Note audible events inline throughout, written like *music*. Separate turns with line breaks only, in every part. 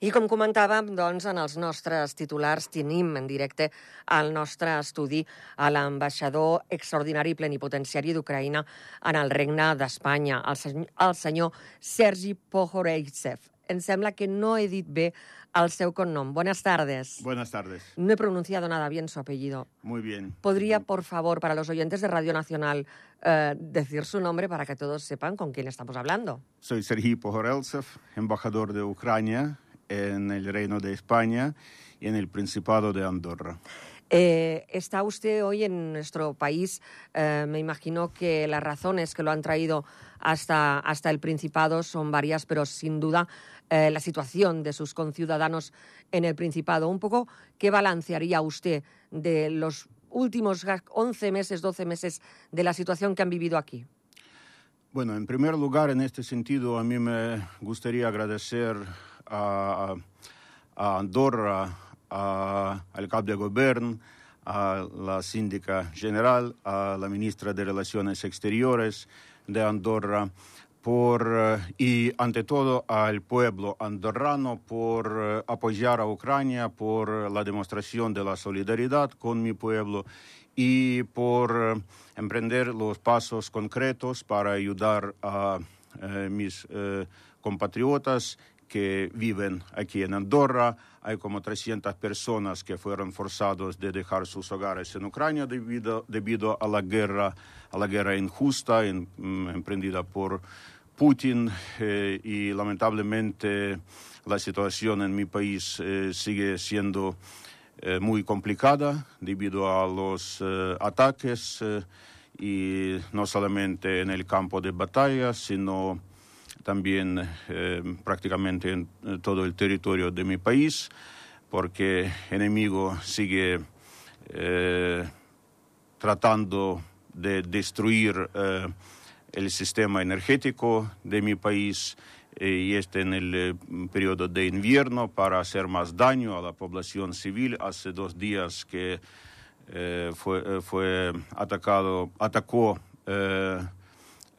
I com comentàvem, doncs, en els nostres titulars tenim en directe al nostre estudi a l'ambaixador extraordinari plenipotenciari d'Ucraïna en el Regne d'Espanya, el, senyor, el senyor Sergi Pohoreitsev. Em sembla que no he dit bé el seu cognom. Buenas tardes.
Buenas tardes.
No he pronunciado nada bien su apellido.
Muy bien.
¿Podría, por favor, para los oyentes de Radio Nacional, eh, decir su nombre para que todos sepan con quién estamos hablando?
Soy Sergi Pohoreltsev, embajador de Ucrania en el Reino de España y en el Principado de Andorra.
Eh, está usted hoy en nuestro país. Eh, me imagino que las razones que lo han traído hasta, hasta el Principado son varias, pero sin duda eh, la situación de sus conciudadanos en el Principado. Un poco, ¿qué balancearía usted de los últimos 11 meses, 12 meses de la situación que han vivido aquí?
Bueno, en primer lugar, en este sentido, a mí me gustaría agradecer a, Andorra, a, al cap de gobierno, a la síndica general, a la ministra de Relaciones Exteriores de Andorra, por, eh, y ante todo al pueblo andorrano por eh, apoyar a Ucrania, por la demostración de la solidaridad con mi pueblo y por eh, emprender los pasos concretos para ayudar a mis compatriotas que viven aquí en Andorra. Hay como 300 personas que fueron forzados de dejar sus hogares en Ucrania debido, debido a la guerra, a la guerra injusta mm, emprendida por Putin eh, y lamentablemente la situación en mi país eh, sigue siendo eh, muy complicada debido a los ataques y no solamente en el campo de batalla, sino también eh, prácticamente en todo el territorio de mi país, porque el enemigo sigue eh, tratando de destruir eh, el sistema energético de mi país y este en el periodo de invierno para hacer más daño a la población civil. Hace dos días que fue, fue atacado, atacó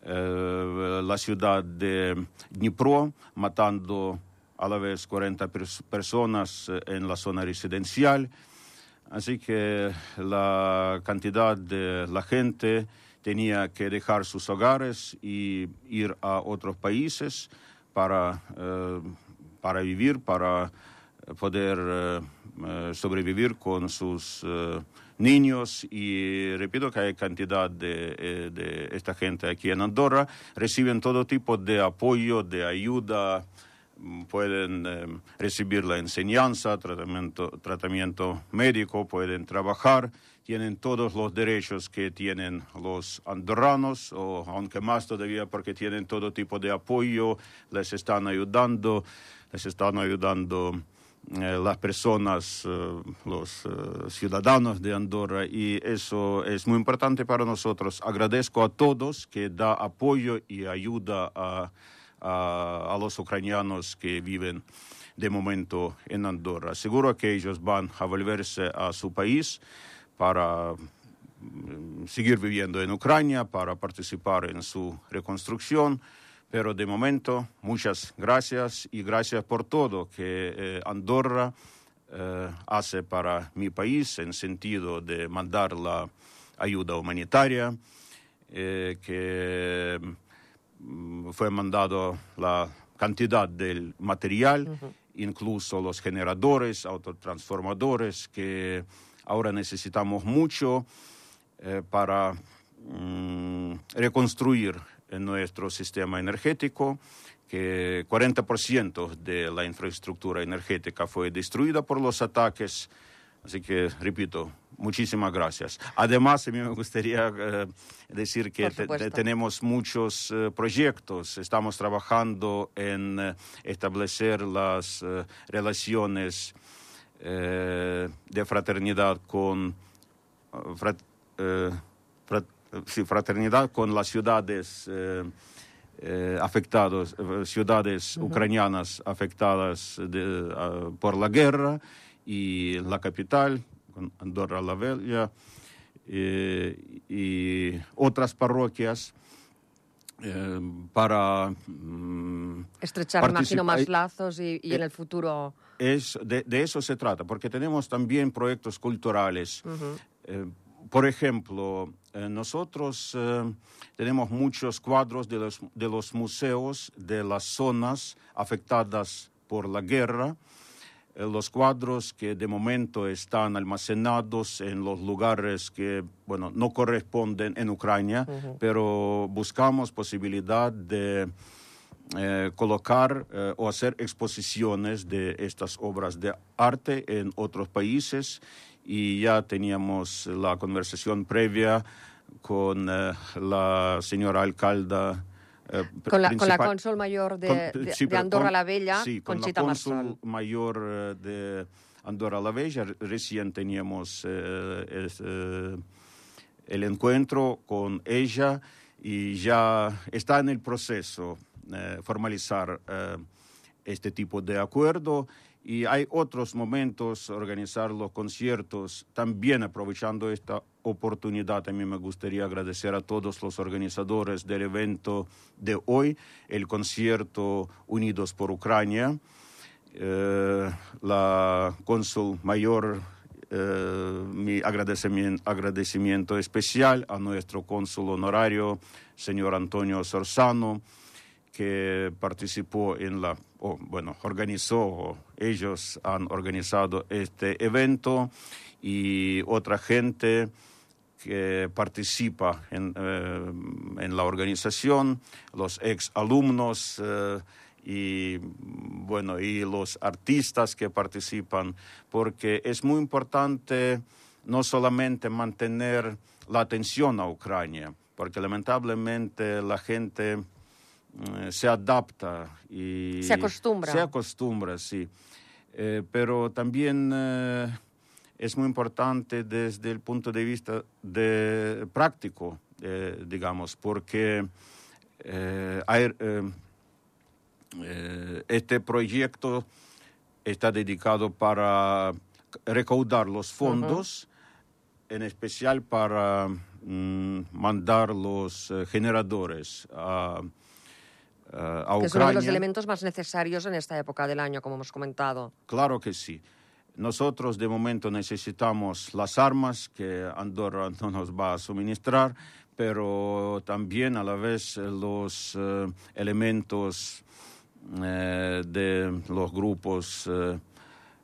eh, la ciudad de Dnipro, matando a la vez 40 pers personas eh, en la zona residencial. Así que la cantidad de la gente tenía que dejar sus hogares y ir a otros países para, eh, para vivir, para poder eh, sobrevivir con sus eh, niños. Y repito que hay cantidad de, eh, de, esta gente aquí en Andorra, reciben todo tipo de apoyo, de ayuda, mm, pueden eh, recibir la enseñanza, tratamiento, tratamiento médico, pueden trabajar, tienen todos los derechos que tienen los andorranos, o aunque más todavía porque tienen todo tipo de apoyo, les están ayudando, les están ayudando eh, las personas, eh, los eh, ciudadanos de Andorra y eso es muy importante para nosotros. Agradezco a todos que da apoyo y ayuda a, a, a los ucranianos que viven de momento en Andorra. Seguro que ellos van a volverse a su país para mm, seguir viviendo en Ucrania, para participar en su reconstrucción pero de momento, muchas gracias y gracias por todo que eh, Andorra eh, hace para mi país en sentido de mandar la ayuda humanitaria, eh, que mm, fue mandado la cantidad del material, uh -huh. incluso los generadores, autotransformadores, que ahora necesitamos mucho eh, para mm, reconstruir en nuestro sistema energético, que 40% de la infraestructura energética fue destruida por los ataques. Así que, repito, muchísimas gracias. Además, a mí me gustaría uh, decir que te, te, tenemos muchos uh, proyectos. Estamos trabajando en uh, establecer las relaciones de fraternidad con frat, frat, sí, fraternidad con las ciudades eh, eh, afectadas, ciudades uh -huh. ucranianas afectadas de, uh, por la guerra y la capital, Andorra la Vella, eh, y otras parroquias eh, para mm,
estrechar, imagino, más lazos y, en el futuro.
Es, de, eso se trata, porque tenemos también proyectos culturales. por ejemplo, nosotros tenemos muchos cuadros de los, de los museos de las zonas afectadas por la guerra. Eh, los cuadros que de momento están almacenados en los lugares que, bueno, no corresponden en Ucrania, pero buscamos posibilidad de eh, colocar eh, o hacer exposiciones de estas obras de arte en otros países y ya teníamos la conversación previa con la señora alcalde
eh, con, la, con, la, cónsul mayor de, de, Andorra la Bella,
sí, con la cónsul mayor eh, de Andorra la Bella, recién teníamos eh, el encuentro con ella y ya está en el proceso formalizar este tipo de acuerdo y hay otros momentos, organizar los conciertos, también aprovechando esta oportunidad. A mí me gustaría agradecer a todos los organizadores del evento de hoy, el concierto Unidos por Ucrania, eh, la cónsul mayor. Eh, mi agradecimiento, agradecimiento especial a nuestro cónsul honorario, señor Antonio Sorzano, que participó en la, o bueno, organizó, ellos han organizado este evento y otra gente que participa en, eh, en la organización, los ex alumnos eh, y bueno y los artistas que participan, porque es muy importante no solamente mantener la atención a Ucrania, porque lamentablemente la gente se adapta y
se acostumbra.
Se acostumbra, sí. Eh, pero también eh, es muy importante desde el punto de vista de práctico, digamos, porque este proyecto está dedicado para recaudar los fondos, en especial para mm, mandar los generadores a
eh, que es uno de los elementos más necesarios en esta época del año, como hemos comentado.
Claro que sí. Nosotros de momento necesitamos las armas que Andorra *laughs* no nos va a suministrar, pero también a la vez los eh, elementos eh, de los grupos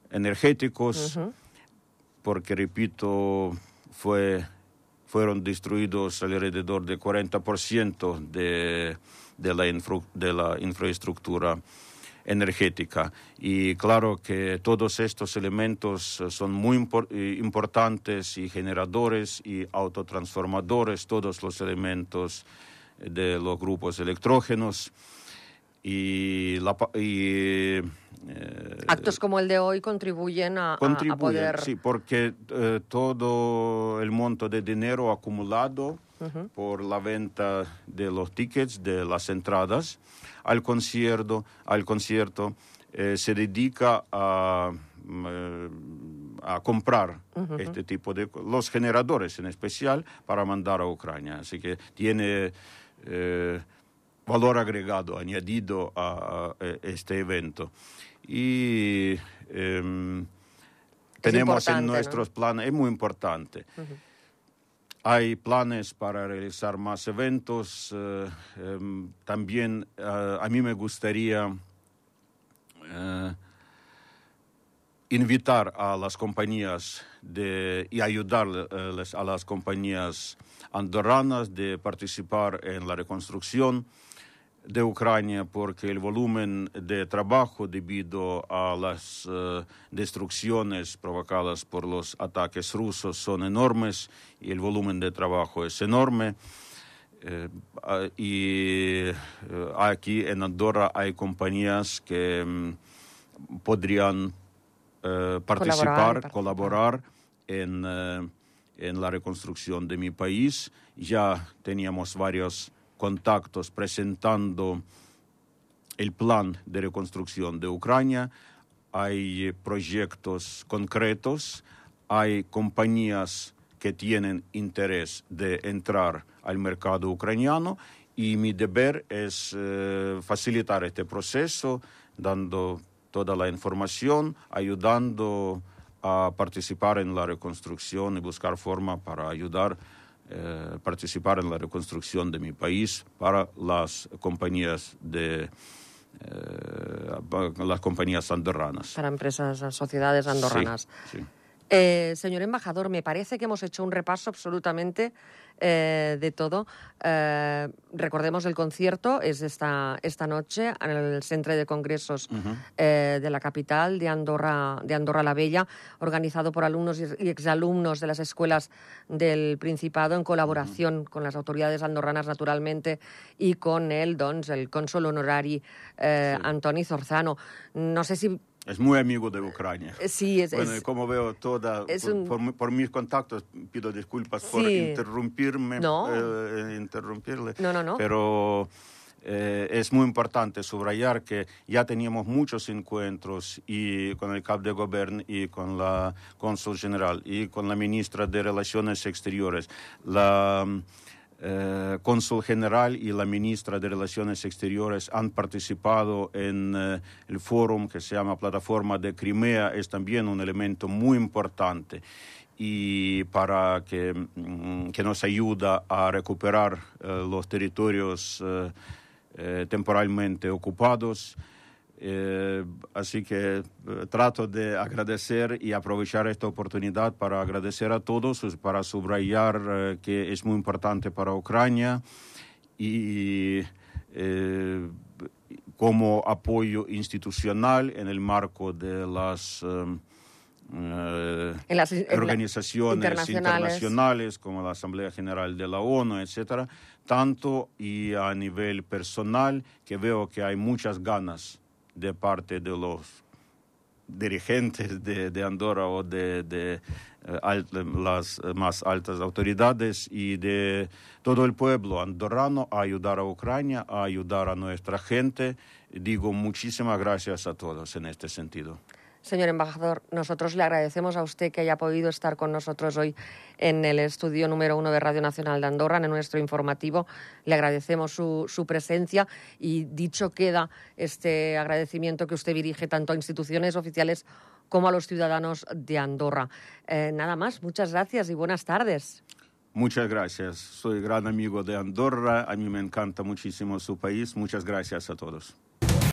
energéticos, porque repito, fue, fueron destruidos alrededor de 40% de de la, de la infraestructura energética. Y claro que todos estos elementos eh, son muy eh, importantes y generadores y autotransformadores, todos los elementos de los grupos electrógenos. Y, la,
y eh, actos como el de hoy contribuyen a, contribuyen, a poder...
Sí, porque todo el monto de dinero acumulado por la venta de los tickets, de las entradas al concierto, al concierto eh, se dedica a, eh, a comprar este tipo de los generadores en especial para mandar a Ucrania. Así que tiene eh, valor agregado, añadido a, este evento. Y em, tenemos en nuestros planes, es muy importante. Hay planes para realizar más eventos. Eh, em, también eh, a mí me gustaría eh, invitar a las compañías de, y ayudarles a las compañías andorranas de participar en la reconstrucción de Ucrania porque el volumen de trabajo debido a las uh, destrucciones provocadas por los ataques rusos son enormes y el volumen de trabajo es enorme. Eh, y aquí en Andorra hay compañías que um, podrían uh, participar, colaborar, colaborar en, en la reconstrucción de mi país. Ya teníamos varios contactos presentando el plan de reconstrucción de Ucrania, hay proyectos concretos, hay compañías que tienen interés de entrar al mercado ucraniano y mi deber es eh, facilitar este proceso, dando toda la información, ayudando a participar en la reconstrucción y buscar forma para ayudar eh, participar en la reconstrucción de mi país para las compañías de eh, las compañías andorranas.
Para empresas, sociedades andorranas.
Sí, sí.
Eh, señor embajador, me parece que hemos hecho un repaso absolutamente eh, de todo. Eh, recordemos el concierto, es esta, esta noche en el Centro de Congresos de la capital de Andorra, de Andorra la Bella, organizado por alumnos y exalumnos de las escuelas del Principado en colaboración con las autoridades andorranas, naturalmente, y con el, doncs, el cónsul honorari
Sí.
Antoni Zorzano. No sé si
Es muy amigo de Ucrania.
Eh, Sí, es,
Bueno,
es-
y como veo toda,
es
por,
un-
por mi- por mis contactos, pido disculpas por interrumpirme,
No.
eh, interrumpirle,
No, no, no.
pero eh, es muy importante subrayar que ya teníamos muchos encuentros y con el cap de gobierno y con la cónsul general y con la ministra de Relaciones Exteriores. La eh, cónsul general y la ministra de Relaciones Exteriores han participado en eh, el foro que se llama Plataforma de Crimea, es también un elemento muy importante y para que, mm, que nos ayuda a recuperar eh, los territorios eh, temporalmente ocupados. Eh, así que eh, trato de agradecer y aprovechar esta oportunidad para agradecer a todos, para subrayar eh, que es muy importante para Ucrania y como apoyo institucional en el marco de las
En las- en la-
organizaciones
internacionales.
internacionales como la Asamblea General de la ONU, etcétera, tanto y a nivel personal que veo que hay muchas ganas de parte de los dirigentes de, Andorra o de, de, eh, las eh, más altas autoridades y de todo el pueblo andorrano a ayudar a Ucrania, a ayudar a nuestra gente. Digo muchísimas gracias a todos en este sentido.
Señor embajador, nosotros le agradecemos a usted que haya podido estar con nosotros hoy en el estudio número uno de Radio Nacional de Andorra, en nuestro informativo. Le agradecemos su, su presencia y dicho queda este agradecimiento que usted dirige tanto a instituciones oficiales como a los ciudadanos de Andorra. Eh, nada más, muchas gracias y buenas tardes.
Muchas gracias. Soy gran amigo de Andorra. A mí me encanta muchísimo su país. Muchas gracias a todos.